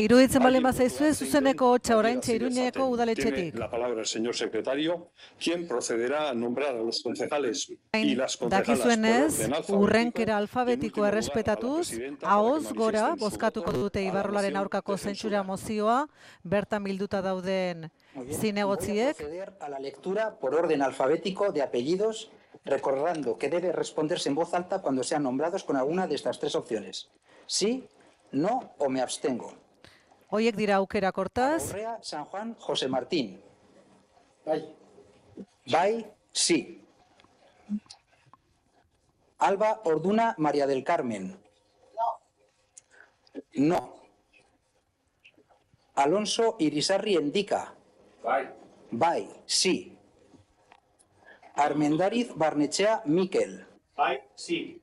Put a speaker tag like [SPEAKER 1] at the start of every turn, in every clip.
[SPEAKER 1] Iruditzen bazaizu zuzeneko hotxa iruñeko udaletxetik.
[SPEAKER 2] la palabra el señor secretario, quien procederá a nombrar a los concejales y las concejalas
[SPEAKER 1] Dakizuenez, urrenkera alfabetiko errespetatuz, haoz gora, bozkatuko dute Ibarrolaren aurkako zentsura mozioa, bertan bilduta dauden zinegotziek.
[SPEAKER 3] a la lectura por orden alfabético de apellidos, recordando que debe responderse en voz alta cuando sean nombrados con alguna de estas tres opciones. Sí, no o me abstengo.
[SPEAKER 1] Hoiek dira aukerak hortaz,
[SPEAKER 3] Urrea, San Juan, José Martín. Bai. Bai, sí. Alba Orduna, María del Carmen. No. No. Alonso Irisarri Endica.
[SPEAKER 4] Bai.
[SPEAKER 3] Bai, sí. Armendariz Barnechea Miquel.
[SPEAKER 4] Bai, sí.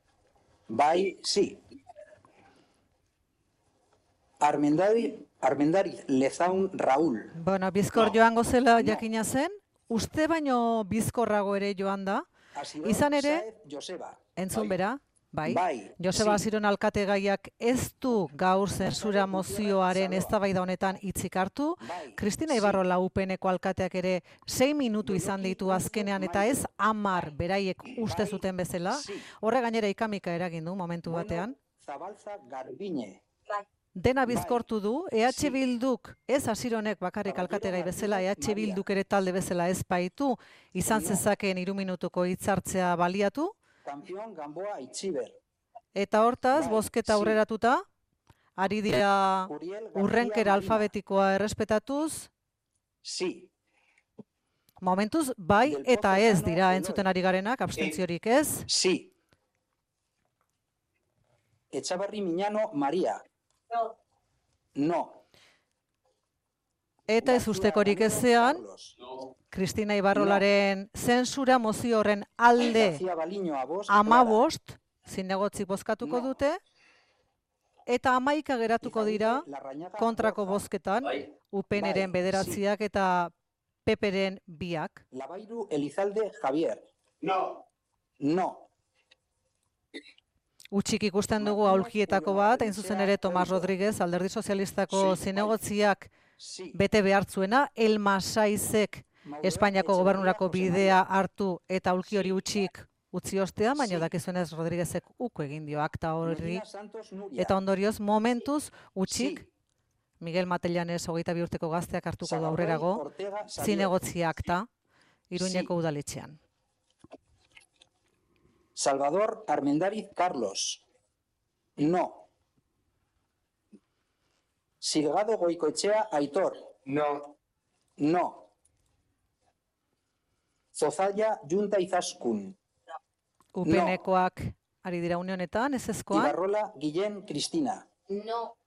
[SPEAKER 3] Bai, sí. Armendariz, Armendariz Lezaun Raúl.
[SPEAKER 1] bueno, bizkor joango zela jakina zen, uste baino bizkorrago ere joan da,
[SPEAKER 3] Asiron
[SPEAKER 1] Izan ere,
[SPEAKER 3] Saez Joseba.
[SPEAKER 1] entzun bera, bai,
[SPEAKER 3] Bai,
[SPEAKER 1] Joseba
[SPEAKER 3] sí.
[SPEAKER 1] Aziron alkate gaiak ez du gaur zensura mozioaren eztabaida honetan hitzik hartu,
[SPEAKER 3] Bai,
[SPEAKER 1] Kristina
[SPEAKER 3] sí.
[SPEAKER 1] Ibarrola UPNeko alkateak ere sei minutu izan ditu azkenean eta ez amar beraiek uste zuten bezala,
[SPEAKER 3] Sí.
[SPEAKER 1] horre gainera ikamika eragin du momentu batean.
[SPEAKER 3] Zabalza Garbiñe.
[SPEAKER 1] Dena
[SPEAKER 3] Bai.
[SPEAKER 1] bizkortu du, EH. Bilduk, ez Asironek bakarrik alkategai bezala, EH Bilduk ere talde bezala ez baitu, izan zezakeen iru minutuko hitzartzea baliatu,
[SPEAKER 3] Campeón Gamboa Itxiber.
[SPEAKER 1] eta hortaz,
[SPEAKER 3] Bai,
[SPEAKER 1] bozketa aurreratuta, ari dira urrenkera alfabetikoa errespetatuz,
[SPEAKER 3] Sí.
[SPEAKER 1] momentuz bai eta ez dira entzuten ari garenak, abstentziorik ez,
[SPEAKER 3] Sí. Echavarri Miñano María.
[SPEAKER 4] No.
[SPEAKER 3] No.
[SPEAKER 1] eta ez ustekorik ezean. Kristina Ibarrolaren zensura mozio horren alde amabost, zinegotzi bozkatuko dute, eta amaika geratuko dira kontrako bozketan,
[SPEAKER 4] Bai.
[SPEAKER 1] UPNren
[SPEAKER 3] Bai,
[SPEAKER 1] bederatziak eta PPren biak.
[SPEAKER 3] Labairu Elizalde Javier.
[SPEAKER 4] No.
[SPEAKER 3] No.
[SPEAKER 1] Utxik ikusten dugu aulkietako bat, hain zuzen ere Tomas Rodríguez, alderdi sozialistako zinegotziak bete behartzuena, Elma Saizek
[SPEAKER 3] Maurel
[SPEAKER 1] Espainiako gobernurako bidea hartu eta aulki hori utxik utzi ostean, baina dakizuenez Rodríguezek uko egin dio akta horri, eta ondorioz momentuz utxik. Miguel Matellanes hogeita bi urteko gazteak hartuko du
[SPEAKER 3] Sagardoy
[SPEAKER 1] aurrerago, zinegotzi akta, Iruñeko udaletxean.
[SPEAKER 3] Salvador Armendariz Carlos. No. Silgado Goicoechea Aitor.
[SPEAKER 4] No.
[SPEAKER 3] No. Zozaya Junta Izaskun.
[SPEAKER 1] UPNkoak ari dira une honetan, ez ezkoan,
[SPEAKER 3] Ibarrola Guillén Cristina.
[SPEAKER 5] No.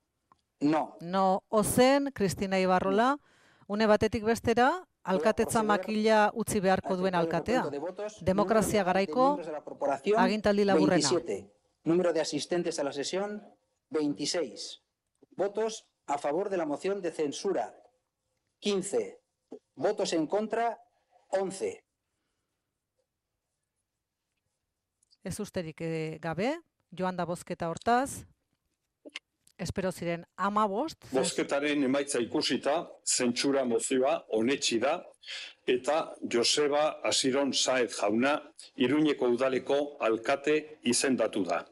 [SPEAKER 3] No.
[SPEAKER 1] no ozen, Kristina Ibarrola, une batetik bestera, alkatetza makila utzi beharko duen alkatea. Demokrazia garaiko agintaldi laburrena.
[SPEAKER 3] 27. Número de asistentes a la sesión, 26. Votos a favor de la moción de censura, 15. Votos en contra, 11.
[SPEAKER 1] Ez usterik eh, gabe, joan da bozketa hortaz, espero ziren ama bost,
[SPEAKER 2] Bozketaren emaitza ikusita, zentsura mozioa onetsi da, eta Joseba Asiron Saez jauna Iruñeko udaleko alkate izendatu da.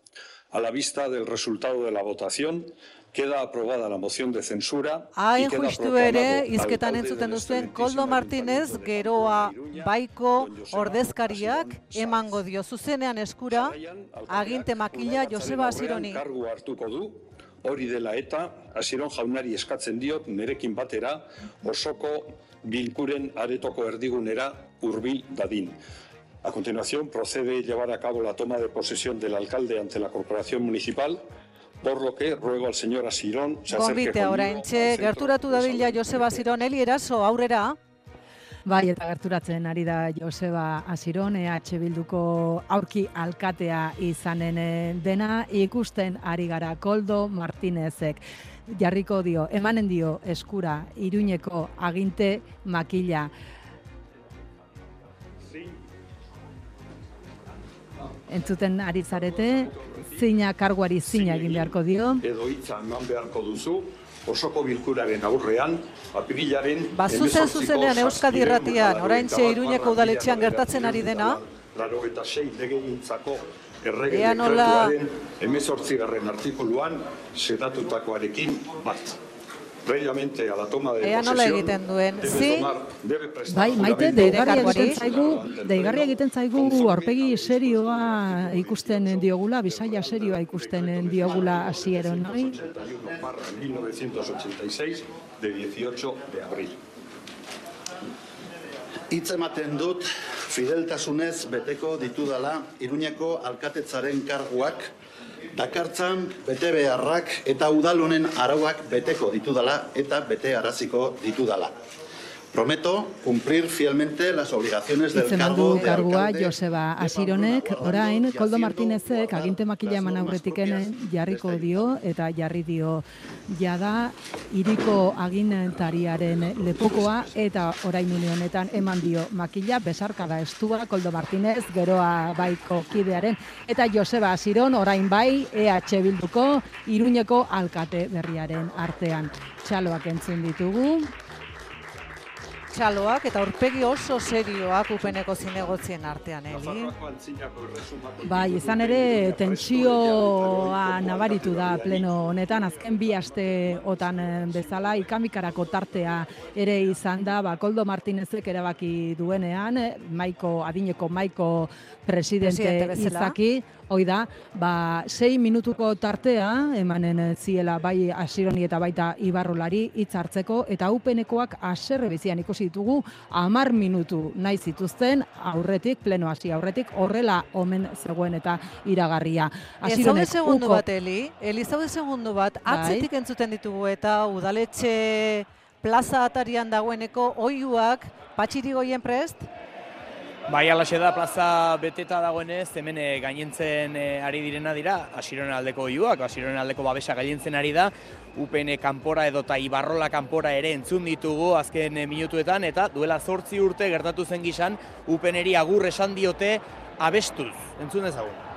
[SPEAKER 2] A la vista del resultado de la votación, queda aprobada la moción de censura.
[SPEAKER 1] Hain justu ere, izketan entzuten duzuen, Koldo Martínez, geroa baiko ordezkariak emango dio zuzenean eskura, aginte makila Joseba Asironi.
[SPEAKER 2] Kargua hartuko du, hori dela eta Asiron jaunari eskatzen diot nerekin batera osoko bilkuren aretoko erdigunera hurbil dadin. A continuación procede llevar a cabo la toma de posesión del alcalde ante la corporación municipal, por lo que ruego al señor Asirón se acerque conmigo
[SPEAKER 1] oraintxe, gerturatu
[SPEAKER 2] salud.
[SPEAKER 1] Joseba Ziron, Eli eraso aurrera,
[SPEAKER 6] Bai, eta gerturatzen ari da Joseba Asiron, EH Bilduko aurki alkatea izanen eh, dena, ikusten ari gara Koldo Martinezek. Jarriko dio, emanen dio eskura Iruñeko aginte makila. Entzuten ari zarete, zina karguari zina egin beharko dio.
[SPEAKER 2] Edo hitza eman beharko duzu, osoko bilkuraren aurrean, apirilaren...
[SPEAKER 1] Ba, zuzen zuzenean Euskadi irratian, oraintxe Iruñeko udaletxean gertatzen ari dena.
[SPEAKER 2] Laro eta sei legegintzako errege
[SPEAKER 1] Ea nola-
[SPEAKER 2] dekretuaren emezortzigarren artikuluan sedatutakoarekin bat. Previamente a la toma de
[SPEAKER 1] Ea nola
[SPEAKER 2] posesión,
[SPEAKER 1] egiten duen. Zi?
[SPEAKER 6] Bai, maite, deigarria egiten zaigu, deigarria egiten zaigu aurpegi serioa ikusten diogula, bisaia serioa ikusten diogula hasieron, noi?
[SPEAKER 2] 81 barra 1986 de 18 de abril.
[SPEAKER 5] Hitz ematen dut fideltasunez beteko ditudala Iruñeko alkatetzaren karguak dakartzan bete beharrak eta udal honen arauak beteko ditudala eta bete araziko ditudala. Prometo cumplir fielmente las obligaciones del
[SPEAKER 6] Hitzeman
[SPEAKER 5] cargo de
[SPEAKER 6] kargua
[SPEAKER 5] alcalde
[SPEAKER 6] Joseba Asironek, orain Koldo Martinezek
[SPEAKER 5] honor
[SPEAKER 6] aginte makila eman aurretiken jarriko dio eta jarri dio. Jada iriko agintariaren lepokoa eta orain une honetan eman dio makila besarkada estua Koldo Martinez geroa baiko kidearen. Eta Joseba Asiron orain bai EH Bilduko Iruñeko alkate berriaren artean. Txaloak entzun ditugu,
[SPEAKER 1] Txaloak eta aurpegi oso serioak upeneko zinegotzien artean, Eli.
[SPEAKER 6] Bai, izan ere tentsioa nabaritu da pleno honetan, azken bi aste otan eh, bezala, ikamikarako tartea ere izan da, ba, Koldo Martinezek erabaki duenean, eh, maiko, adineko maiko presidente,
[SPEAKER 1] Presidente
[SPEAKER 6] izaki, hoi da, ba, sei minutuko tartea, emanen eh, ziela bai asironi eta baita ibarrolari hitz hartzeko, eta upenekoak aserre bizian ikusi ditugu, amar minutu nahi zituzten aurretik, pleno hasi aurretik, horrela omen zegoen eta iragarria.
[SPEAKER 1] Ez zaude
[SPEAKER 6] Asironek
[SPEAKER 1] segundu
[SPEAKER 6] uko-
[SPEAKER 1] bat, Eli. Eli, zaude segundu bat,
[SPEAKER 6] Bai.
[SPEAKER 1] atzetik entzuten ditugu eta udaletxe plaza atarian dagoeneko oiuak patxirigoien prest,
[SPEAKER 7] Bai, alaxe da, plaza beteta dagoenez, hemen eh, gainentzen eh, ari direna dira, asironen aldeko oiuak, asironen aldeko babesa gainentzen ari da, UPN kanpora edota Ibarrola kanpora ere entzun ditugu azken eh, minutuetan, eta duela zortzi urte gertatu zen gizan, UPNeri agur esan diote abestuz. Entzun dezagun.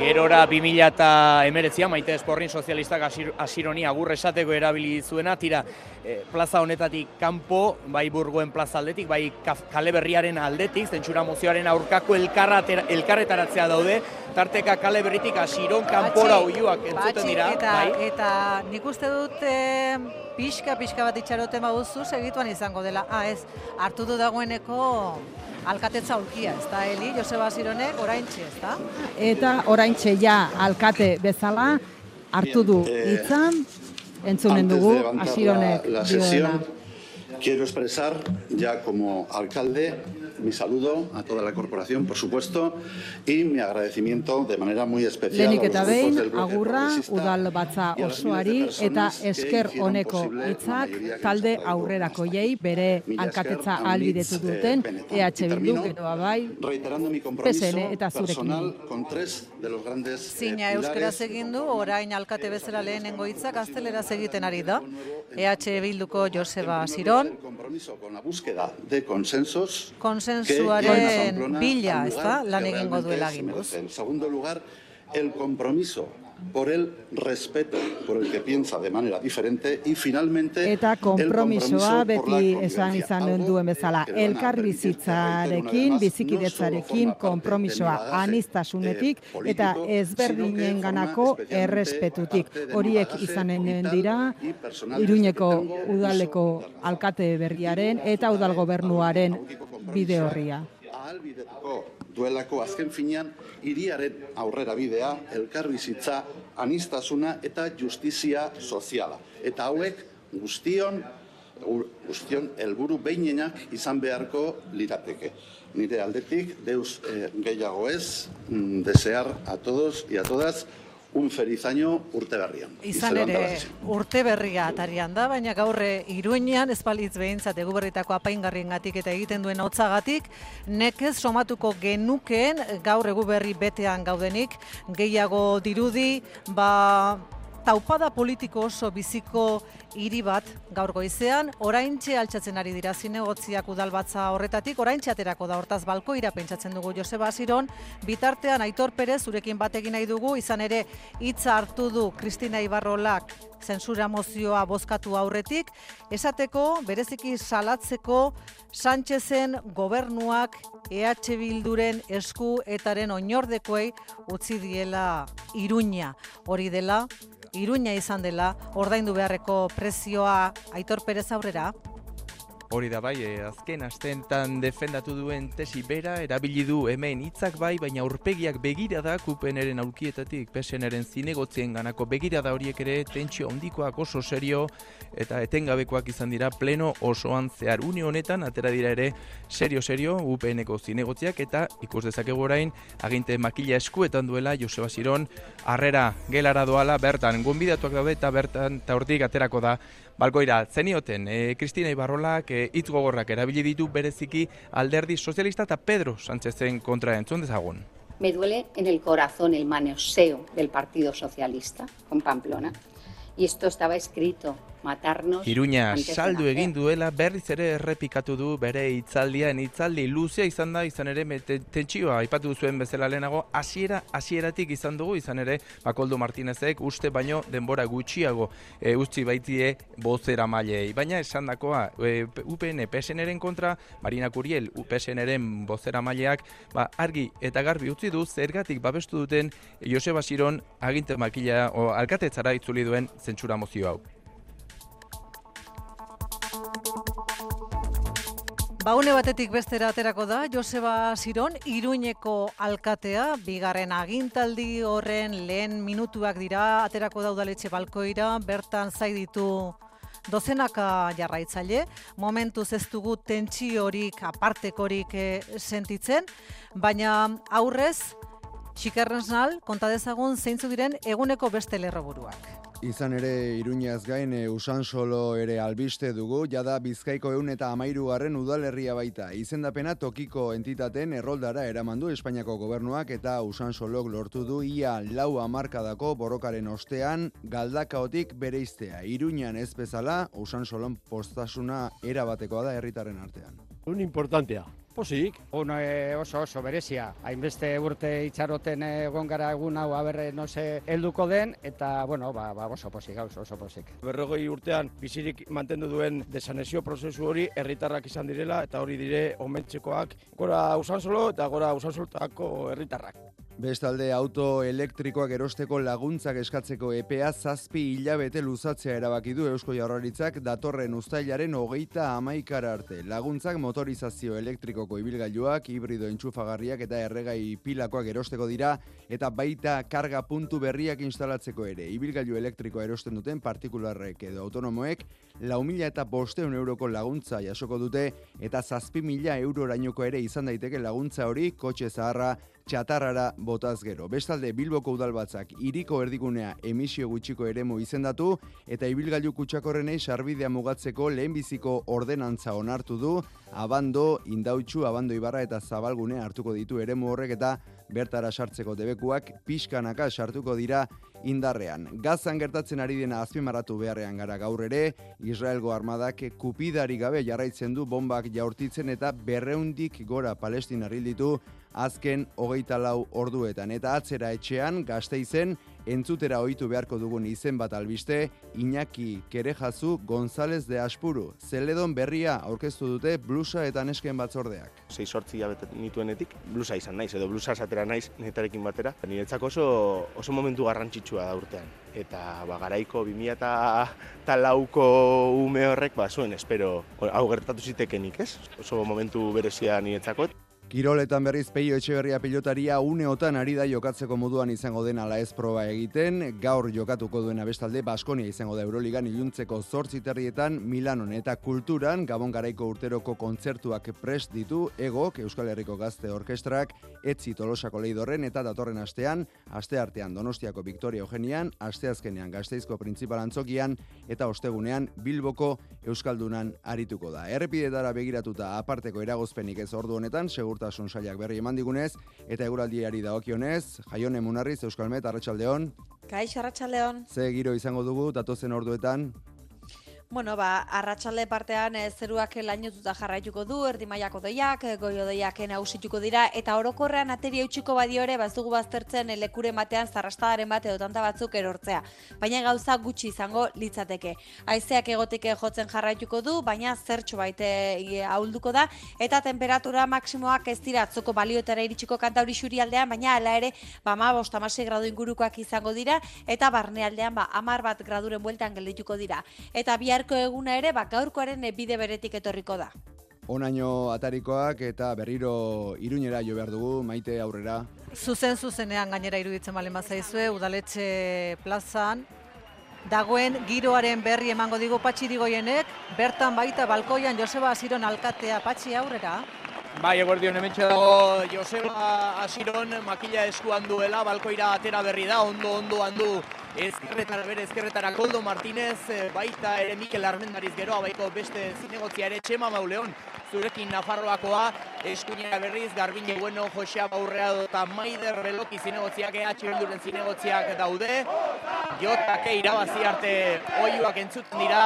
[SPEAKER 7] Gerora 2000 eta emeretzia, maite esporrin sozialistak asir, asironi agur esateko erabili zuena, tira eh, plaza honetatik kanpo, bai burgoen plaza aldetik, bai kale berriaren aldetik, zentsura mozioaren aurkako elkarretaratzea daude, tarteka kale berritik asiron kanpora oiuak entzuten dira,
[SPEAKER 1] Eta,
[SPEAKER 7] bai.
[SPEAKER 1] eta nik uste dut eh, pixka, pixka bat itxaroten baduzu segituan izango dela. Ah, ez, hartu du dagoeneko alkatetza aurkia, ez da, Eli, Joseba Zironek, oraintxe, ez da?
[SPEAKER 6] Eta oraintxe ja alkate bezala hartu du
[SPEAKER 5] eh,
[SPEAKER 6] hitza, entzunen dugu, Asironek
[SPEAKER 5] la, la sesión, quiero expresar ya como alcalde mi saludo a toda la corporación, por supuesto, y mi agradecimiento de manera muy especial
[SPEAKER 6] Lehenik
[SPEAKER 5] a
[SPEAKER 6] eta behin, agurra udal batza osoari eta esker honeko hitzak talde aurrerakoiei bere alkatetza
[SPEAKER 5] Aunitz,
[SPEAKER 6] ahalbidetu
[SPEAKER 5] eh,
[SPEAKER 6] duten. EH
[SPEAKER 5] Y
[SPEAKER 6] Bildu geroa bai,
[SPEAKER 5] reiterando mi compromiso
[SPEAKER 6] PSN eta zurekin.
[SPEAKER 5] personal con tres de los grandes eh,
[SPEAKER 1] Zina euskaraz egin du, orain alkate bezala lehenengo hitzak gazteleraz egiten ari da. EH Bilduko Joseba
[SPEAKER 5] el compromiso con la búsqueda de consensos
[SPEAKER 1] konsensuaren bila, ez da, lan
[SPEAKER 5] que
[SPEAKER 1] egingo duela ginduz.
[SPEAKER 5] En segundo lugar, el compromiso por el respeto por el que piensa de manera diferente y finalmente
[SPEAKER 6] Eta
[SPEAKER 5] el
[SPEAKER 6] konpromisoa
[SPEAKER 5] compromiso por la
[SPEAKER 6] beti esan izan duen bezala, elkarbizitzarekin, bizikidetzarekin, konpromisoa anistasunetik
[SPEAKER 5] eh,
[SPEAKER 6] eta
[SPEAKER 5] sino que
[SPEAKER 6] ezberdinen ganako
[SPEAKER 5] forma especialmente
[SPEAKER 6] errespetutik. Horiek izanen dira, Iruñeko udaleko alkate berriaren eta udal gobernuaren bide horria.
[SPEAKER 5] ahalbidetuko duelako azken finean hiriaren aurrera bidea, elkarbizitza, anistasuna eta justizia soziala. Eta hauek guztion gu- guztion helburu behinenak izan beharko lirateke. Nire aldetik, deus eh, gehiago ez, mm, desear a todos y a todas un feliz año urte berrian.
[SPEAKER 1] Izan ere, urte berria atarian da, baina gaurre iruinean ez balitz behintzat eguberritako apaingarriengatik eta egiten duen hotzagatik, nekez somatuko genukeen gaur eguberri betean gaudenik, gehiago dirudi, ba, taupada politiko oso biziko hiri bat. Gaur goizean, oraintxe altxatzen ari dira zinegotziak udalbatza horretatik, oraintxe aterako da hortaz balkoira pentsatzen dugu Joseba Asiron, bitartean Aitor Perez zurekin batekin nahi dugu, izan ere hitza hartu du Kristina Ibarrolak zensura mozioa bozkatu aurretik, esateko bereziki salatzeko Sánchezen gobernuak EH Bilduren esku etaren oinordekoei utzi diela Iruña. Hori dela, Iruña izan dela, ordaindu beharreko prezioa Aitor Perez aurrera.
[SPEAKER 8] Hori da bai, eh, azken astentan defendatu duen tesi bera, erabili du hemen hitzak bai, baina aurpegiak begira da kupeneren aurkietatik, peseneren zinegotzien ganako begira da horiek ere tentsio ondikoak oso serio eta etengabekoak izan dira pleno osoan zehar. Une honetan, atera dira ere serio-serio UPNeko zinegotziak eta ikus dezakegu orain aginte makila eskuetan duela Joseba Siron harrera gelara doala bertan gonbidatuak daude eta bertan eta hortik aterako da Balkoira, zenioten, e, Kristina Ibarrolak e, hitz gogorrak erabili ditu bereziki alderdi sozialista eta Pedro Sánchezen kontra entzun dezagun.
[SPEAKER 9] Me duele en el corazón el manoseo del Partido Socialista con Pamplona. Y esto estaba escrito matarnos
[SPEAKER 8] Iruña saldu egin duela berriz ere errepikatu du bere hitzaldian. Hitzaldi luzea izan da izan ere tentsioa aipatu zuen bezala lehenago hasiera hasieratik izan dugu izan ere Bakoldo Martinezek uste baino denbora gutxiago e, utzi baitie bozera mailei baina esandakoa e, UPN PSNren kontra Marina Curiel PSNren bozera maileak ba, argi eta garbi utzi du zergatik babestu duten Joseba Siron aginte makila o alkatetzara itzuli duen zentsura mozio hau.
[SPEAKER 1] Baune batetik bestera aterako da, Joseba Siron, Iruñeko alkatea, bigarren agintaldi horren lehen minutuak dira, aterako da udaletxe balkoira, bertan zai ditu dozenaka jarraitzaile, momentuz ez dugu tentsiorik, apartekorik eh, sentitzen, baina aurrez, Xikerrensnal, konta dezagun zeintzu diren eguneko beste lerroburuak.
[SPEAKER 10] Izan ere, Iruñaz gain e, Usan Solo ere albiste dugu, jada Bizkaiko eun eta amairugarren udalerria baita. Izendapena tokiko entitaten erroldara eraman du Espainiako gobernuak eta Usan Solok lortu du ia lau amarkadako borrokaren ostean galdakaotik bereiztea. Iruñan ez bezala, Usan Solon postasuna erabatekoa da herritarren artean.
[SPEAKER 11] Un importantea. Posik.
[SPEAKER 12] Un eh, oso oso berezia. Hainbeste urte itxaroten eh, egon gara egun hau aberre no se helduko den eta bueno, ba, ba oso posik, oso, oso posik.
[SPEAKER 11] Berrogei urtean bizirik mantendu duen desanezio prozesu hori herritarrak izan direla eta hori dire omentzekoak gora usansolo eta gora usansoltako herritarrak.
[SPEAKER 10] Bestalde auto elektrikoak erosteko laguntzak eskatzeko EPA zazpi hilabete luzatzea erabaki du Eusko Jaurlaritzak datorren uztailaren hogeita amaikara arte. Laguntzak motorizazio elektrikoko ibilgailuak, hibrido entxufagarriak eta erregai pilakoak erosteko dira eta baita karga puntu berriak instalatzeko ere. Ibilgailu elektrikoa erosten duten partikularrek edo autonomoek lau mila eta bosteun euroko laguntza jasoko dute eta zazpi mila eurorainoko ere izan daiteke laguntza hori kotxe zaharra txatarrara botaz gero. Bestalde Bilboko udalbatzak iriko erdigunea emisio gutxiko eremu izendatu eta ibilgailu kutsakorrenei sarbidea mugatzeko lehenbiziko ordenantza onartu du, abando, indautxu, abando ibarra eta zabalgune hartuko ditu eremu horrek eta bertara sartzeko debekuak pixkanaka sartuko dira indarrean. Gazan gertatzen ari dena azpimarratu beharrean gara gaur ere, Israelgo armadak kupidari gabe jarraitzen du bombak jaurtitzen eta berreundik gora Palestina ditu azken hogeita lau orduetan. Eta atzera etxean, gazteizen, entzutera ohitu beharko dugun izen bat albiste, Iñaki Kerejazu González de Aspuru. Zeledon berria aurkeztu dute blusa eta nesken batzordeak.
[SPEAKER 13] sei sortzi hilabete nituenetik, blusa izan naiz, edo blusa esatera naiz netarekin batera. Niretzako oso, oso momentu garrantzitsua da urtean. Eta ba, garaiko 2000 eta lauko ume horrek, ba, zuen, espero, hau gertatu zitekenik, ez? Oso momentu berezia niretzako.
[SPEAKER 10] Kiroletan berriz peio etxeberria pilotaria uneotan ari da jokatzeko moduan izango den ala ez proba egiten, gaur jokatuko duena bestalde Baskonia izango da Euroligan iluntzeko zortzi terrietan Milanon eta kulturan Gabon garaiko urteroko kontzertuak prest ditu egok Euskal Herriko Gazte Orkestrak etzi tolosako leidorren eta datorren astean, aste artean Donostiako Victoria Eugenian, asteazkenean Gasteizko Printzipal Antzokian eta ostegunean Bilboko Euskaldunan arituko da. Errepidetara begiratuta aparteko eragozpenik ez ordu honetan, segurtasun sailak berri eman digunez, eta eguraldiari dagokionez, jaione munarriz Euskalmet, Arratsaldeon.
[SPEAKER 14] Kaixo, Arratxaldeon.
[SPEAKER 10] Ze giro izango dugu, datozen orduetan,
[SPEAKER 14] Bueno, ba, arratsalde partean e, zeruak lainotuta jarraituko du, erdi mailako deiak, goio deiak nausituko dira, eta orokorrean ateri eutxiko badio ere, bazugu baztertzen e, lekure batean zarrastadaren bat edo tanta batzuk erortzea. Baina gauza gutxi izango litzateke. Haizeak egotik jotzen jarraituko du, baina zertxo baite e, ahulduko da, eta temperatura maksimoak ez dira atzoko baliotara iritsiko kantauri xuri aldean, baina ala ere, ba, ma, bost, gradu ingurukoak izango dira, eta barnealdean, ba, amar bat graduren bueltan geldituko dira. Eta bihar biharko eguna ere ba gaurkoaren bide beretik etorriko da.
[SPEAKER 10] Onaino atarikoak eta berriro iruñera jo behar dugu, maite aurrera.
[SPEAKER 1] Zuzen zuzenean gainera iruditzen balen bazaizue, udaletxe plazan, dagoen giroaren berri emango digu patxi digoienek, bertan baita balkoian Joseba Asiron alkatea patxi aurrera.
[SPEAKER 7] Bai, eguerdion hemen dago Joseba Asiron makila eskuan duela, balkoira atera berri da, ondo ondo handu ezkerretara bere ezkerretara Koldo Martinez, eh, baita ere Mikel Armendariz geroa, baiko beste zinegotzia ere Txema Mauleon, zurekin Nafarroakoa, eskuinera berriz, Garbine Bueno, Josea Baurreado eta Maider Beloki zinegotziak, EH Bilduren zinegotziak daude, jotake irabazi arte oiuak entzuten dira,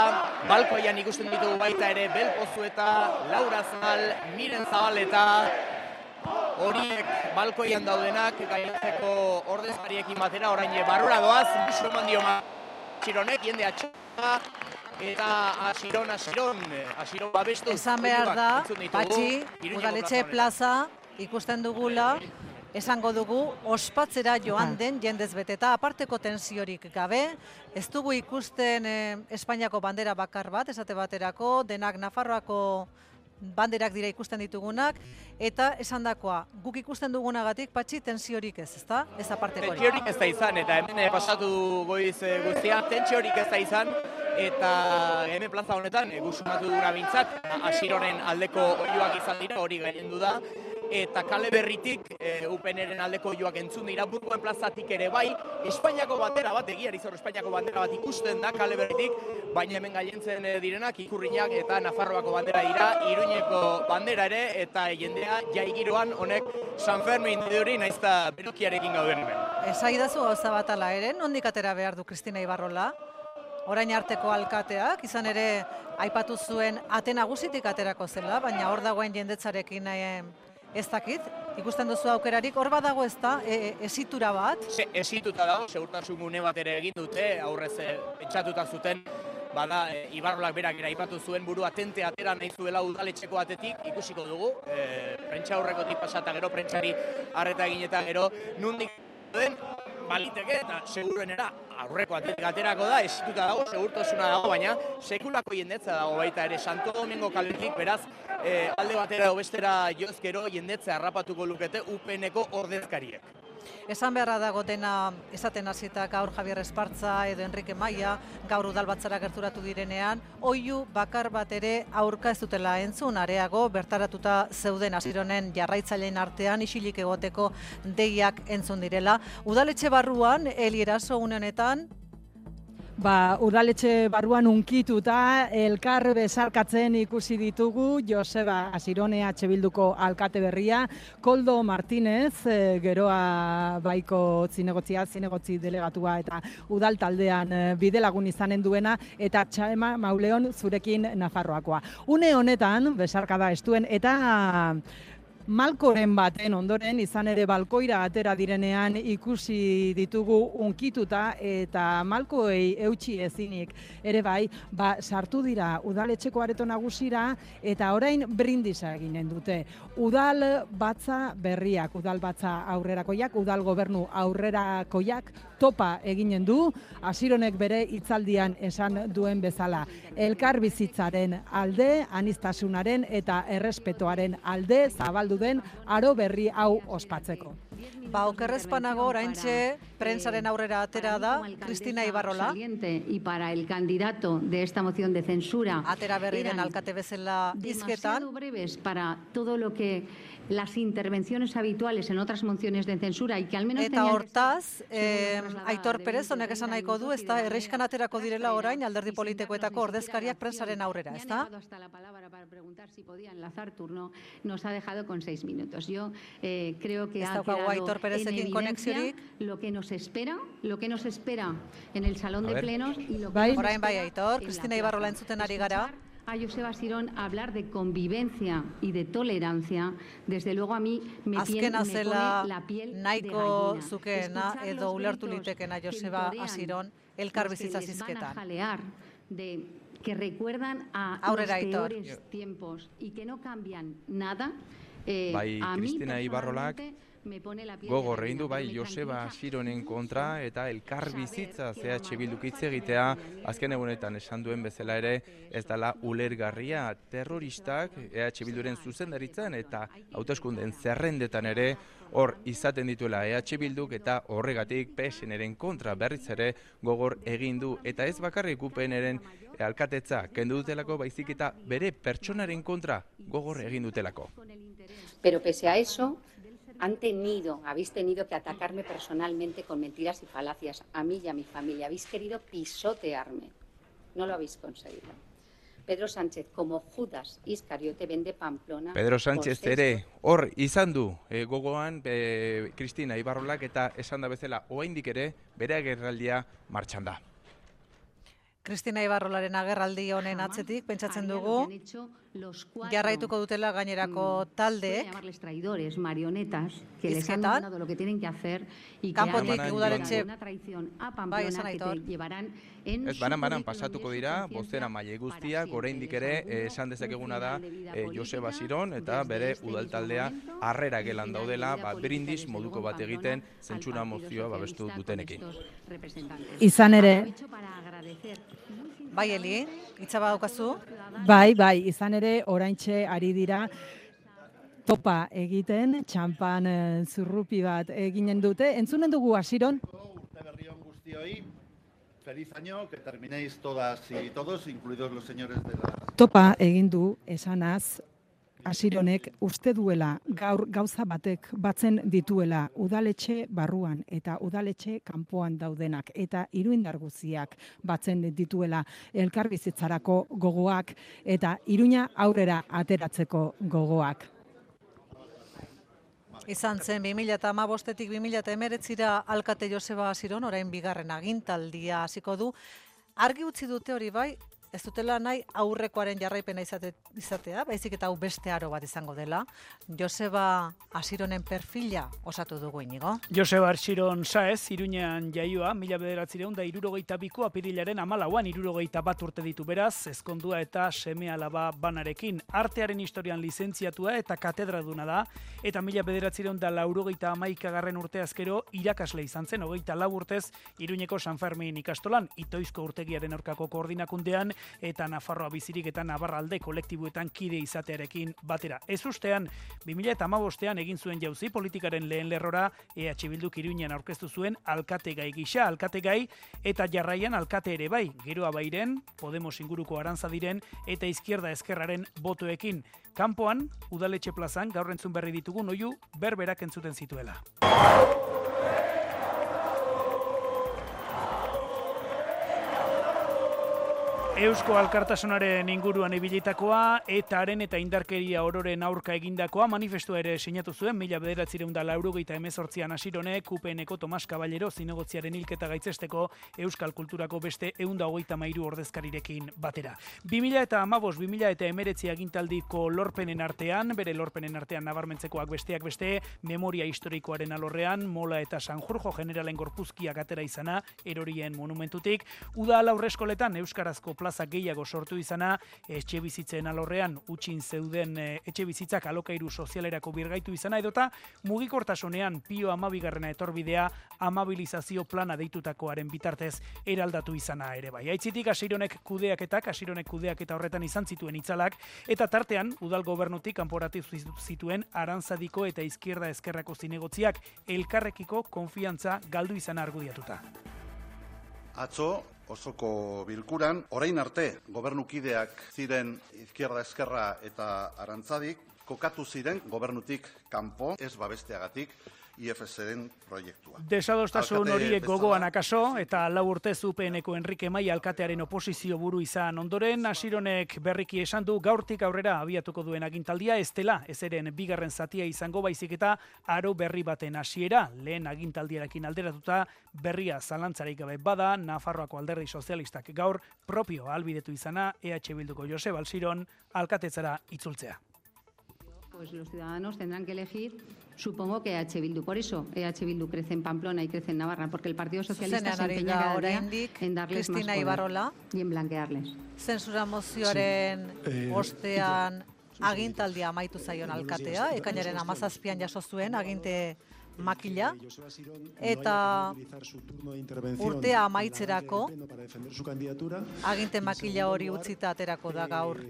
[SPEAKER 7] balkoian ikusten ditugu baita ere Belpozu eta Laura Zabal, Miren Zabal eta horiek balkoian daudenak gaiatzeko ordezkariekin batera orain barrura doaz, bisu eman dio Asironek, jende atxoa, eta Asiron, Asiron, Asiron babestu.
[SPEAKER 1] Esan behar da, Patxi, udaletxe plaza, ikusten dugula, esango dugu, ospatzera joan den jendez beteta, aparteko tensiorik gabe, ez dugu ikusten eh, Espainiako bandera bakar bat, esate baterako, denak Nafarroako banderak dira ikusten ditugunak, eta esan dakoa, guk ikusten dugunagatik patxi tensiorik ez, ezta? Ez aparteko hori.
[SPEAKER 7] Tentsiorik ez da izan, eta hemen eh, pasatu goiz eh, guztia, tentsiorik ez da izan, eta hemen plaza honetan, egusumatu dura bintzat, asiroren aldeko oioak izan dira, hori gaiendu da, eta kale berritik e, UPNren aldeko joak entzun dira burgoen plazatik ere bai, Espainiako bandera bat, egiari zor Espainiako bandera bat ikusten da kale berritik, baina hemen gaientzen e, direnak ikurriak eta Nafarroako bandera dira, Iruñeko bandera ere, eta jendea jaigiroan honek San Fermin duri naizta berokiarekin gauden hemen.
[SPEAKER 1] Esai dazu gauza bat ala ere, nondik atera behar du Kristina Ibarrola? Orain arteko alkateak, izan ere aipatu zuen ate nagusitik aterako zela, baina hor dagoen jendetzarekin eh, ez dakit, ikusten duzu aukerarik, hor badago ez da, e, e, esitura bat?
[SPEAKER 7] Se, esituta dago, segurtasun gune bat ere egin dute, aurrez e, pentsatuta zuten, bada, e, Ibarrolak berak era ipatu zuen buru atente atera nahi zuela udaletxeko atetik, ikusiko dugu, e, prentsa aurreko tipasata gero, prentsari harreta egin eta gero, nundik den, baliteke eta seguruenera aurreko atletik aterako da, esituta dago, segurtasuna dago, baina sekulako jendetza dago baita ere Santo Domingo kaletik, beraz, e, alde batera edo bestera jozkero jendetza harrapatuko lukete UPNeko ordezkariek.
[SPEAKER 1] Esan beharra dago dena esaten hasita gaur Javier Espartza edo Enrique Maia gaur udalbatzara gerturatu direnean, oiu bakar bat ere aurka ez dutela entzun areago bertaratuta zeuden hasironen jarraitzaileen artean isilik egoteko deiak entzun direla. Udaletxe barruan Elieraso une honetan
[SPEAKER 6] Ba, udaletxe barruan unkituta elkar bezarkatzen ikusi ditugu Joseba Asironea txebilduko alkate berria, Koldo Martinez, e, geroa baiko zinegotzia, zinegotzi delegatua eta udal taldean e, bidelagun izanen duena eta Txaema Mauleon zurekin Nafarroakoa. Une honetan, besarkada estuen eta Malkoren baten ondoren izan ere balkoira atera direnean ikusi ditugu unkituta eta malkoei eutxi ezinik ere bai, ba, sartu dira udaletxeko areto nagusira eta orain brindisa eginen dute. Udal batza berriak, udal batza aurrerakoiak, udal gobernu aurrerakoiak topa eginen du, asironek bere hitzaldian esan duen bezala. Elkar bizitzaren alde, anistasunaren eta errespetoaren alde zabaldu den aro berri hau ospatzeko.
[SPEAKER 1] Ba, okerrezpanago oraintxe prentsaren aurrera atera da Cristina Ibarrola.
[SPEAKER 9] Y para el candidato de esta moción de censura.
[SPEAKER 1] Atera berri den alkate bezala izketan.
[SPEAKER 9] breves para todo lo que las intervenciones habituales en otras mociones de censura y que al menos
[SPEAKER 1] Eta hortaz, eh, Aitor Perez honek esan nahiko du, ezta erreiskan aterako direla orain alderdi politikoetako ordezkariak prentsaren aurrera, ezta?
[SPEAKER 15] preguntar si podía enlazar turno, nos ha dejado con seis minutos. Yo eh, creo que ha quedado
[SPEAKER 1] Aitor
[SPEAKER 15] en
[SPEAKER 1] Perezekin
[SPEAKER 15] evidencia
[SPEAKER 1] konexiorik.
[SPEAKER 15] lo que nos espera, lo que nos espera en el salón de plenos y lo que
[SPEAKER 1] Bai.
[SPEAKER 15] nos
[SPEAKER 1] Orain bai,
[SPEAKER 15] espera
[SPEAKER 1] Aitor,
[SPEAKER 15] la
[SPEAKER 1] Cristina Ibarrola entzuten ari gara.
[SPEAKER 15] A Joseba Sirón hablar de convivencia y de tolerancia, desde luego a mí me, tiene,
[SPEAKER 1] Azkena
[SPEAKER 15] me pone la piel de
[SPEAKER 1] nahiko
[SPEAKER 15] gallina.
[SPEAKER 1] zukeena edo ulertu litekena
[SPEAKER 15] que
[SPEAKER 1] Joseba Asiron elkarbizitza zizketan.
[SPEAKER 15] jalear de que recuerdan a
[SPEAKER 1] Aurrera,
[SPEAKER 15] los
[SPEAKER 1] Aitor.
[SPEAKER 15] peores tiempos y que no cambian nada. eh,
[SPEAKER 8] Bai,
[SPEAKER 15] a mí
[SPEAKER 8] Cristina Ibarrolak Gogor egin du bai Joseba
[SPEAKER 15] tranquiliza.
[SPEAKER 8] Sironen kontra eta elkar bizitza CH Bilduk hitz egitea. Azken egunetan esan duen bezala ere ez dela ulergarria terroristak EH Bilduren zuzendaritzan eta hauteskundeen zerrendetan ere hor izaten dituela EH Bilduk eta horregatik PSNren kontra berriz ere gogor egin du. Eta ez bakarrik UPNren alkatetza kendu dutelako baizik eta bere pertsonaren kontra gogor egin dutelako.
[SPEAKER 9] Pero pese a eso, han tenido, habéis tenido que atacarme personalmente con mentiras y falacias a mí y a mi familia. Habéis querido pisotearme. No lo habéis conseguido. Pedro Sánchez, como Judas Iscariote, vende Pamplona.
[SPEAKER 8] Pedro Sánchez ere hor izan du e, gogoan e, Cristina Ibarrolak eta esan da bezala oraindik ere bere agerraldia martxan da.
[SPEAKER 1] Kristina Ibarrolaren agerraldi honen atzetik pentsatzen dugu jarraituko dutela gainerako
[SPEAKER 15] Puede
[SPEAKER 1] taldeek.
[SPEAKER 15] llamarles traidores, marionetas, que les han mandado lo que tienen que hacer y que
[SPEAKER 1] Kanpotik
[SPEAKER 15] han
[SPEAKER 1] udaletxe-
[SPEAKER 15] una traición a
[SPEAKER 1] Bai,
[SPEAKER 15] Pamplona
[SPEAKER 1] esan
[SPEAKER 15] que te llevarán en
[SPEAKER 8] Ez banan banan pasatuko dira, bozera maile guztiak oraindik ere eh, esan dezakeguna da eh, Joseba Siron eta bere udaltaldea harrera gelan daudela, ba, brindis moduko bat egiten zentsura mozioa babestu dutenekin.
[SPEAKER 6] Izan ere,
[SPEAKER 1] Bai, Eli, hitza badaukazu?
[SPEAKER 6] bai, bai, izan ere, oraintxe ari dira topa egiten, txampan eh, zurrupi bat eginen dute. Entzunen dugu hasiron,
[SPEAKER 5] guztioi. Feliz año, que terminéis todas y todos, incluidos los señores de la...
[SPEAKER 6] topa egin du esanaz, Asironek uste duela gaur gauza batek batzen dituela udaletxe barruan eta udaletxe kanpoan daudenak eta iruindar guziak batzen dituela elkarbizitzarako gogoak eta iruña aurrera ateratzeko gogoak.
[SPEAKER 1] Izan zen 2008-etik 2008-ra alkate Joseba Asiron, orain bigarren agintaldia hasiko du. Argi utzi dute hori bai, ez dutela nahi aurrekoaren jarraipena izate, izatea, baizik eta hau beste aro bat izango dela. Joseba Asironen perfila osatu dugu inigo.
[SPEAKER 16] Joseba Arxiron Saez, Iruñean jaioa, mila bederatzireun da irurogeita biko apirilaren amalauan irurogeita bat urte ditu beraz, ezkondua eta seme alaba banarekin. Artearen historian lizentziatua eta katedraduna da, eta mila bederatzireun da laurogeita amaikagarren urte azkero irakasle izan zen, hogeita lau urtez Iruñeko San Fermin ikastolan, itoizko urtegiaren aurkako koordinakundean, eta Nafarroa bizirik eta Navarralde kolektibuetan kide izatearekin batera. Ez ustean, 2008an egin zuen jauzi politikaren lehen lerrora EH Bilduk Iruñean aurkeztu zuen alkate gai gisa, alkate gai eta jarraian alkate ere bai, geroa bairen, Podemos inguruko arantza diren eta izquierda ezkerraren botoekin. Kanpoan, udaletxe plazan gaur entzun berri ditugun oiu berberak entzuten zituela. Eusko Alkartasunaren inguruan ibilitakoa eta haren eta indarkeria ororen aurka egindakoa manifestua ere sinatu zuen mila bederatzireun da laurogeita emezortzian asironek UPNeko Tomas Caballero zinegotziaren hilketa gaitzesteko Euskal Kulturako beste eunda hogeita mairu ordezkarirekin batera. 2000 eta amabos, 2000 eta emeretzi agintaldiko lorpenen artean, bere lorpenen artean nabarmentzekoak besteak beste, memoria historikoaren alorrean, Mola eta Sanjurjo generalen gorpuzkiak atera izana, erorien monumentutik, uda aurreskoletan Euskarazko plaza gehiago sortu izana, etxe bizitzen alorrean utxin zeuden e, etxe bizitzak alokairu sozialerako birgaitu izana, edota mugikortasunean pio amabigarrena etorbidea amabilizazio plana deitutakoaren bitartez eraldatu izana ere bai. Aitzitik asironek kudeaketak, asironek kudeaketa horretan izan zituen itzalak, eta tartean udal gobernutik kanporatu zituen arantzadiko eta izquierda ezkerrako zinegotziak elkarrekiko konfiantza galdu izana argudiatuta.
[SPEAKER 5] Atzo, osoko bilkuran, orain arte gobernukideak ziren izquierda eskerra eta arantzadik, kokatu ziren gobernutik kanpo ez babesteagatik IFSren proiektua.
[SPEAKER 16] Desadostasun horiek gogoan akaso eta lau urte zupeneko Enrique Mai alkatearen oposizio buru izan ondoren, Asironek berriki esan du gaurtik aurrera abiatuko duen agintaldia, ez dela, ez eren bigarren zatia izango baizik eta aro berri baten hasiera, lehen agintaldiarekin alderatuta berria zalantzarik gabe bada, Nafarroako alderdi sozialistak gaur propio albidetu izana EH Bilduko Joseba Alsiron alkatetzara itzultzea.
[SPEAKER 15] Pues los ciudadanos tendrán que elegir, supongo que EH Bildu. Por eso EH Bildu crece en Pamplona y crece en Navarra, porque el Partido Socialista
[SPEAKER 1] Zuzenean
[SPEAKER 15] se empeña
[SPEAKER 1] da
[SPEAKER 15] cada día en darles más
[SPEAKER 1] Cristina
[SPEAKER 15] poder
[SPEAKER 1] Ibarrola.
[SPEAKER 15] y en blanquearles.
[SPEAKER 1] Zentsura mozioaren
[SPEAKER 15] Eh,
[SPEAKER 1] ostean agintaldia amaitu zaion alkatea, ekainaren amazazpian jaso zuen aginte makila, eta urtea amaitzerako aginte makila hori utzita aterako da gaur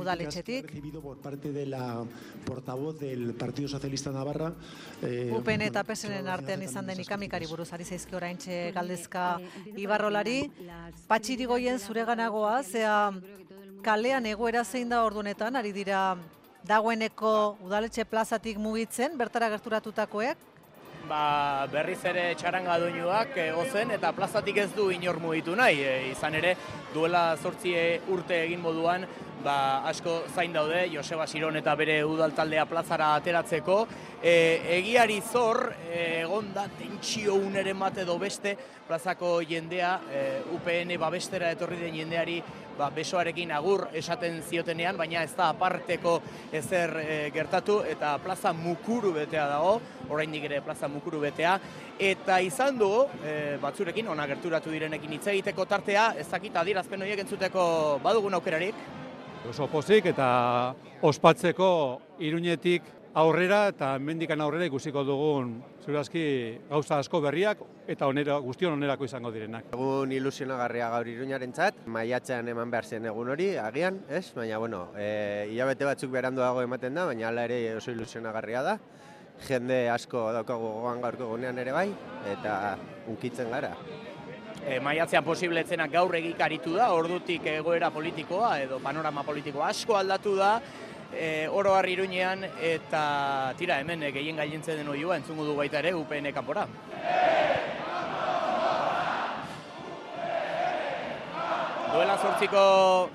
[SPEAKER 1] udaletxetik.
[SPEAKER 17] recibido por parte de la portavoz del Partido Socialista Navarra. eh,
[SPEAKER 1] UPN eta PSN artean izan den ikamikari buruz ari zaizki oraintxe galdezka Ibarrolari. Patxirigoien zure ganagoa, zea kalean egoera zein da ordunetan, ari dira dagoeneko udaletxe plazatik mugitzen, bertara gerturatutakoek,
[SPEAKER 7] ba, berriz ere txaranga doinuak egozen eta plazatik ez du inor mugitu nahi. E, izan ere, duela zortzi urte egin moduan, ba, asko zain daude, Joseba Siron eta bere udaltaldea plazara ateratzeko. E, egiari zor, e, egon da tentsio uneren bat edo beste, plazako jendea, e, UPN babestera etorri den jendeari, ba, besoarekin agur esaten ziotenean, baina ez da aparteko ezer e, gertatu, eta plaza mukuru betea dago, oraindik ere plaza mukuru betea, eta izan dugu, e, batzurekin, ona gerturatu direnekin hitz egiteko tartea, ez dakit adierazpen horiek entzuteko badugun aukerarik,
[SPEAKER 18] Oso pozik eta ospatzeko iruñetik aurrera eta mendikan aurrera ikusiko dugun zurazki gauza asko berriak eta onera, guztion onerako izango direnak.
[SPEAKER 19] Egun ilusionagarria gaur iruñaren txat, maiatzean eman behar zen egun hori, agian, ez? Baina, bueno, e, hilabete batzuk beranduago ematen da, baina hala ere oso ilusionagarria da. Jende asko daukagu gogoan gaurko egunean ere bai, eta unkitzen gara.
[SPEAKER 7] E, maiatzean posibletzenak gaur egikaritu da, ordutik egoera politikoa edo panorama politikoa asko aldatu da, e, oro har iruñean eta tira hemen e, gehien gailentzen den oioa entzungu du baita ere UPN kanpora. Duela zortziko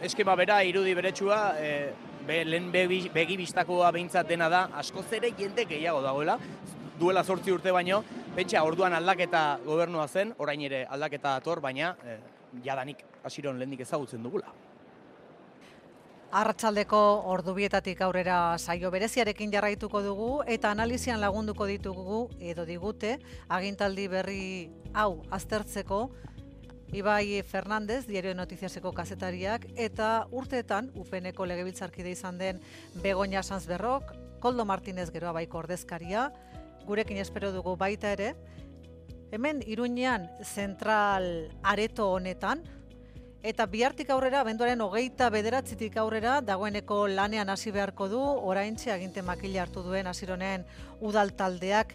[SPEAKER 7] eskema bera, irudi beretsua, e, be, lehen begi, begi bistakoa behintzat dena da, askoz ere jende gehiago dagoela, duela zortzi urte baino, pentsa orduan aldaketa gobernua zen, orain ere aldaketa dator, baina e, jadanik hasiron lehendik ezagutzen dugula.
[SPEAKER 1] Arratsaldeko ordubietatik aurrera saio bereziarekin jarraituko dugu eta analizian lagunduko ditugu edo digute agintaldi berri hau aztertzeko Ibai Fernandez, Diario de Noticiaseko kazetariak, eta urteetan UPNeko legebiltzarkide izan den Begoña Sanzberrok, Koldo Martinez geroa baiko ordezkaria, gurekin espero dugu baita ere, hemen Iruñean zentral areto honetan, Eta bihartik aurrera, benduaren hogeita bederatzitik aurrera, dagoeneko lanean hasi beharko du, oraintxe aginte makila hartu duen hasironen udal taldeak.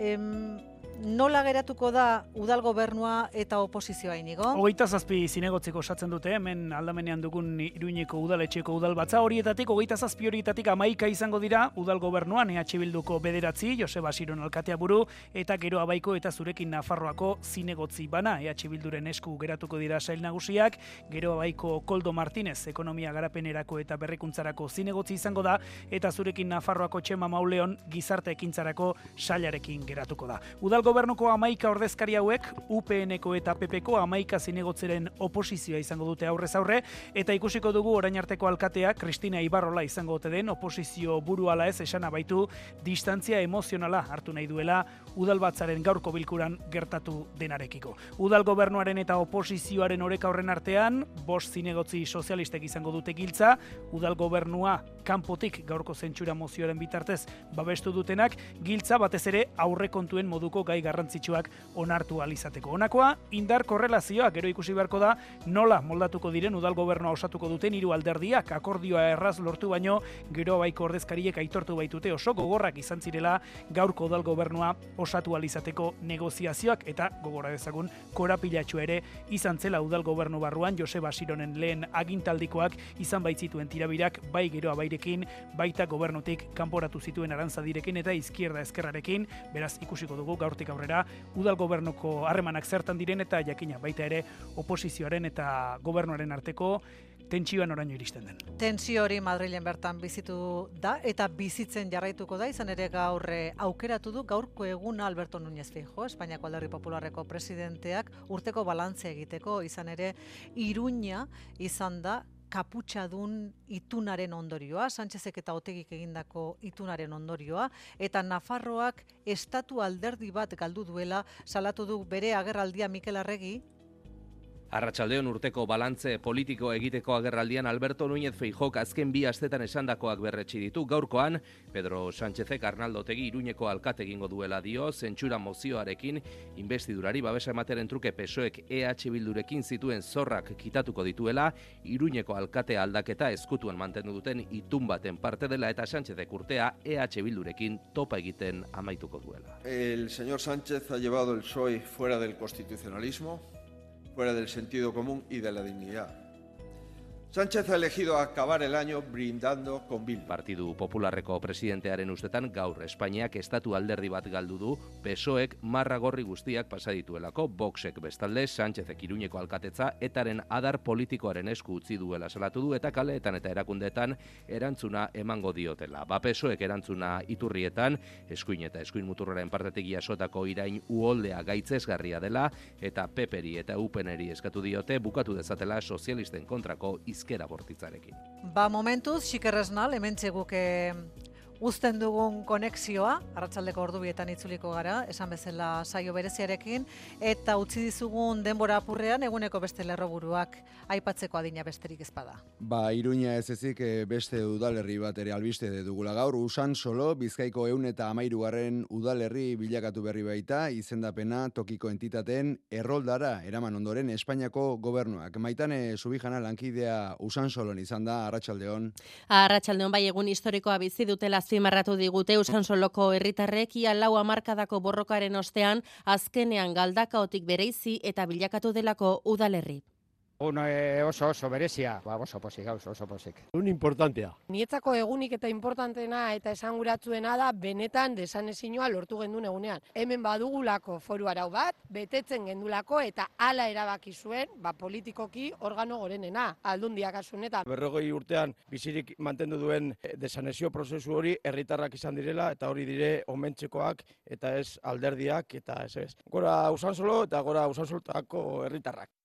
[SPEAKER 1] Em, nola geratuko da udal gobernua eta oposizioa inigo?
[SPEAKER 16] Hogeita zazpi zinegotzeko osatzen dute, hemen aldamenean dugun iruñeko udaletxeko udal batza horietatik, hogeita zazpi horietatik amaika izango dira udal gobernuan EH Bilduko bederatzi, Joseba Siron alkatea buru, eta gero abaiko eta zurekin Nafarroako zinegotzi bana, EH Bilduren esku geratuko dira sail nagusiak, gero abaiko Koldo Martinez, ekonomia garapenerako eta berrikuntzarako zinegotzi izango da, eta zurekin Nafarroako Txema Mauleon gizarte ekintzarako sailarekin geratuko da. Udal gobernuko amaika ordezkari hauek, UPNeko eta PPko amaika zinegotzeren oposizioa izango dute aurrez aurre, eta ikusiko dugu orain arteko alkatea, Kristina Ibarrola izango ote den, oposizio buru ala ez esana baitu, distantzia emozionala hartu nahi duela udalbatzaren gaurko bilkuran gertatu denarekiko. Udal gobernuaren eta oposizioaren oreka horren artean, bost zinegotzi sozialistek izango dute giltza, udal gobernua kanpotik gaurko zentsura mozioaren bitartez babestu dutenak, giltza batez ere aurrekontuen moduko gai garrantzitsuak onartu alizateko. Honakoa, indar korrelazioa gero ikusi beharko da nola moldatuko diren udal gobernua osatuko duten hiru alderdiak akordioa erraz lortu baino gero baiko ordezkariek aitortu baitute oso gogorrak izan zirela gaurko udal gobernua osatu alizateko negoziazioak eta gogora dezagun korapilatxu ere izan zela udal gobernu barruan Joseba Sironen lehen agintaldikoak izan baitzituen tirabirak bai geroa bairekin baita gobernutik kanporatu zituen arantzadirekin eta izkierda eskerrarekin, beraz ikusiko dugu gaurtik aurrera udal gobernuko harremanak zertan diren eta jakina baita ere oposizioaren eta gobernuaren arteko tentsioan oraino iristen den.
[SPEAKER 1] Tentsio hori Madrilen bertan bizitu da eta bizitzen jarraituko da izan ere gaur eh, aukeratu du gaurko eguna Alberto Núñez Fijo, Espainiako Alderri Popularreko presidenteak urteko balantze egiteko izan ere Iruña izan da kaputxadun itunaren ondorioa, Sánchezek eta Otegik egindako itunaren ondorioa, eta Nafarroak estatu alderdi bat galdu duela, salatu du bere agerraldia Mikel Arregi,
[SPEAKER 20] Arratsaldeon urteko balantze politiko egiteko agerraldian Alberto Núñez Feijok azken bi astetan esandakoak berretsi ditu. Gaurkoan Pedro Sánchezek Arnaldo Tegi Iruñeko alkate egingo duela dio zentsura mozioarekin investidurari babesa emateren truke PSOEk EH Bildurekin zituen zorrak kitatuko dituela Iruñeko alkate aldaketa eskutuan mantendu duten itun baten parte dela eta Sánchezek urtea EH Bildurekin topa egiten amaituko duela.
[SPEAKER 21] El señor Sánchez ha llevado el PSOE fuera del constitucionalismo fuera del sentido común y de la dignidad. Sánchez ha elegido acabar el año brindando con Bildu.
[SPEAKER 20] Partidu Popularreko presidentearen ustetan gaur Espainiak estatu alderdi bat galdu du, PSOEk marra gorri guztiak pasa dituelako, Voxek bestalde Sánchezek Iruñeko alkatetza etaren adar politikoaren esku utzi duela salatu du eta kaleetan eta erakundeetan erantzuna emango diotela. Ba PSOEk erantzuna iturrietan, eskuin eta eskuin muturraren partetik jasotako irain uoldea gaitzesgarria dela eta peperi eta upeneri eskatu diote bukatu dezatela sozialisten kontrako izkera bortitzarekin.
[SPEAKER 1] Ba, momentuz, xikerresnal, hemen txeguke uzten dugun konexioa, arratsaldeko ordubietan itzuliko gara, esan bezala saio bereziarekin, eta utzi dizugun denbora apurrean eguneko beste lerroburuak aipatzeko adina besterik ezpada.
[SPEAKER 10] Ba, iruña ez ezik eh, beste udalerri bat ere albiste dugula gaur, usan solo, bizkaiko eun eta amairugarren udalerri bilakatu berri baita, izendapena tokiko entitaten erroldara, eraman ondoren Espainiako gobernuak. Maitane subijana lankidea usan solon izan da, arratsaldeon.
[SPEAKER 22] Arratsaldeon bai egun historikoa bizi dutela azpimarratu digute Usansoloko herritarrek ia lau hamarkadako borrokaren ostean azkenean galdakaotik bereizi eta bilakatu delako udalerri.
[SPEAKER 12] Un e, oso oso berezia, ba, oso posik, oso, oso posik.
[SPEAKER 11] Un importantea.
[SPEAKER 23] Nietzako egunik eta importantena eta esanguratzuena da benetan desanezinoa lortu gendun egunean. Hemen badugulako foru arau bat, betetzen gendulako eta hala erabaki zuen ba, politikoki organo gorenena, aldundiak asunetan.
[SPEAKER 11] Berrogei urtean bizirik mantendu duen eh, desanezio prozesu hori herritarrak izan direla eta hori dire omentzekoak eta ez alderdiak eta ez ez. Gora usan solo eta gora usan herritarrak.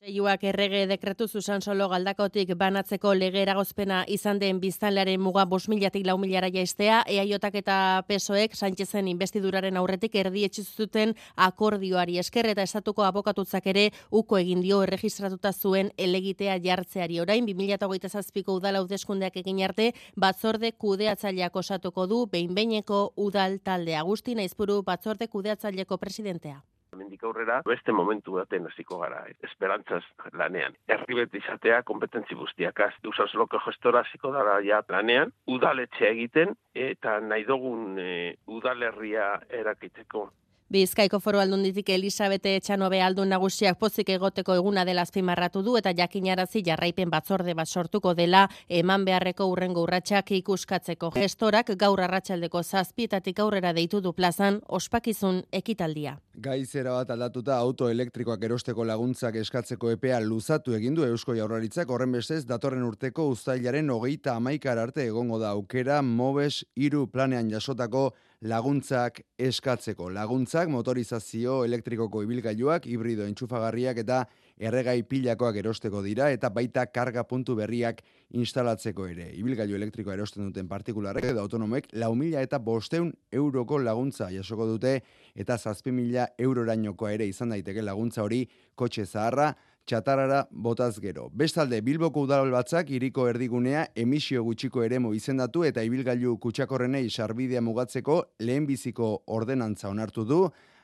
[SPEAKER 22] Seiuak errege dekretu zuzan solo galdakotik banatzeko lege eragozpena izan den biztanlearen muga bos milatik lau milara jaiztea, eaiotak eta pesoek Sánchezen investiduraren aurretik erdi zuten akordioari esker eta estatuko abokatutzak ere uko egin dio erregistratuta zuen elegitea jartzeari orain, 2008 zazpiko udala udeskundeak egin arte, batzorde kudeatzaileak osatuko du, behin-beineko udal talde Agustin Aizpuru batzorde kudeatzaileko presidentea.
[SPEAKER 24] Hemendik aurrera beste momentu baten hasiko gara, esperantzaz lanean. Herribet izatea kompetentzi guztiak az. Usasloko gestora hasiko dara ja lanean, udaletxe egiten eta nahi dugun e, udalerria erakiteko
[SPEAKER 22] Bizkaiko foru aldunditik Elisabete Etxanobe aldun nagusiak pozik egoteko eguna dela azpimarratu du eta jakinarazi jarraipen batzorde bat sortuko dela eman beharreko urrengo urratsak ikuskatzeko gestorak gaur arratsaldeko zazpietatik aurrera deitu du plazan ospakizun ekitaldia.
[SPEAKER 10] Gaizera bat aldatuta auto elektrikoak erosteko laguntzak eskatzeko epea luzatu egin du Eusko Jaurlaritzak horren bestez datorren urteko uztailaren hogeita amaikar arte egongo da aukera Mobes iru planean jasotako laguntzak eskatzeko. Laguntzak motorizazio elektrikoko ibilgailuak, hibrido entxufagarriak eta erregai pilakoak erosteko dira eta baita karga puntu berriak instalatzeko ere. Ibilgailu elektrikoa erosten duten partikularrek edo autonomek lau mila eta bosteun euroko laguntza jasoko dute eta zazpi mila eurorainokoa ere izan daiteke laguntza hori kotxe zaharra txatarara botaz gero. Bestalde, Bilboko udalbatzak iriko erdigunea emisio gutxiko eremu izendatu eta ibilgailu kutsakorrenei sarbidea mugatzeko lehenbiziko ordenantza onartu du,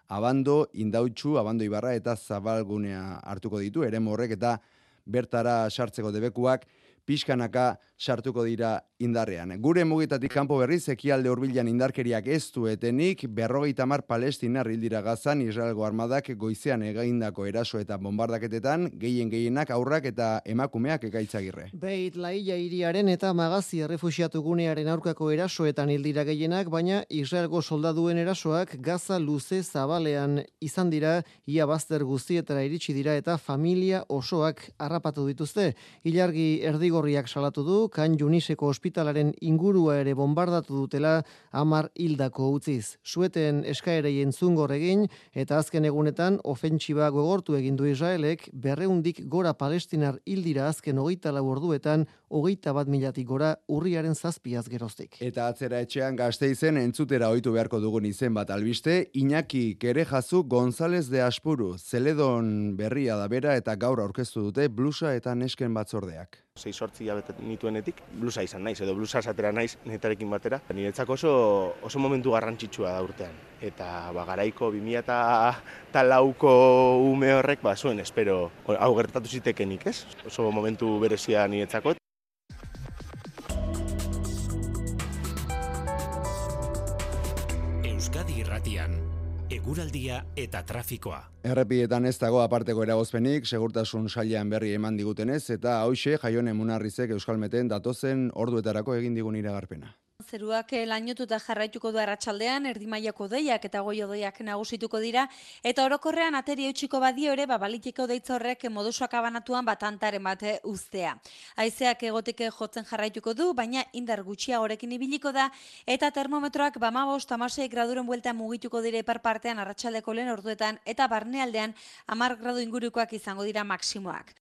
[SPEAKER 10] abando, indautxu, abando ibarra eta zabalgunea hartuko ditu, eremu horrek eta bertara sartzeko debekuak, pixkanaka sartuko dira indarrean. Gure mugitatik kanpo berriz ekialde hurbilan indarkeriak ez duetenik, berrogeita mar palestinar hildira gazan Israelgo armadak goizean egindako eraso eta bombardaketetan, gehien gehienak aurrak eta emakumeak ekaitzagirre.
[SPEAKER 25] Beit laia iriaren eta magazi errefusiatu gunearen aurkako erasoetan hildira gehienak, baina Israelgo soldaduen erasoak gaza luze zabalean izan dira, ia bazter guztietara iritsi dira eta familia osoak harrapatu dituzte. Ilargi erdigorriak salatu du, kan Juniseko ospitalaren ingurua ere bombardatu dutela amar hildako utziz. Sueten eskaerei entzungor egin eta azken egunetan ofentsiba gogortu egin du Israelek berreundik gora palestinar hildira azken hogeita lau orduetan hogeita bat milatik gora urriaren zazpiaz geroztik.
[SPEAKER 10] Eta atzera etxean gazte izen entzutera ohitu beharko dugun izen bat albiste, Iñaki Kerejazu González de Aspuru, Zeledon berria da bera eta gaur aurkeztu dute blusa eta nesken batzordeak.
[SPEAKER 26] Sei sortzi jabet nituenetik, blusa izan naiz, edo blusa esatera naiz netarekin batera. Niretzako oso, oso momentu garrantzitsua da urtean. Eta ba, garaiko 2000 eta lauko ume horrek, ba, zuen, espero, hau gertatu zitekenik, ez? Oso momentu berezia niretzako.
[SPEAKER 27] Euskadi irratian, eguraldia eta trafikoa.
[SPEAKER 10] Errepietan ez dago aparteko eragozpenik, segurtasun sailean berri eman digutenez, eta hause jaione munarrizek euskalmeten datozen orduetarako egin digun iragarpena.
[SPEAKER 14] Zeruak lainotuta jarraituko du arratsaldean erdimaiako deiak eta goi odeiak nagusituko dira eta orokorrean ateri eutxiko badio ere babalitiko deitza horrek modusuak abanatuan bat antaren bat uztea. Haizeak egotik jotzen jarraituko du, baina indar gutxia horekin ibiliko da eta termometroak bamabost tamasei graduren buelta mugituko dire par partean arratsaldeko lehen orduetan eta barnealdean amar gradu ingurukoak izango dira maksimoak.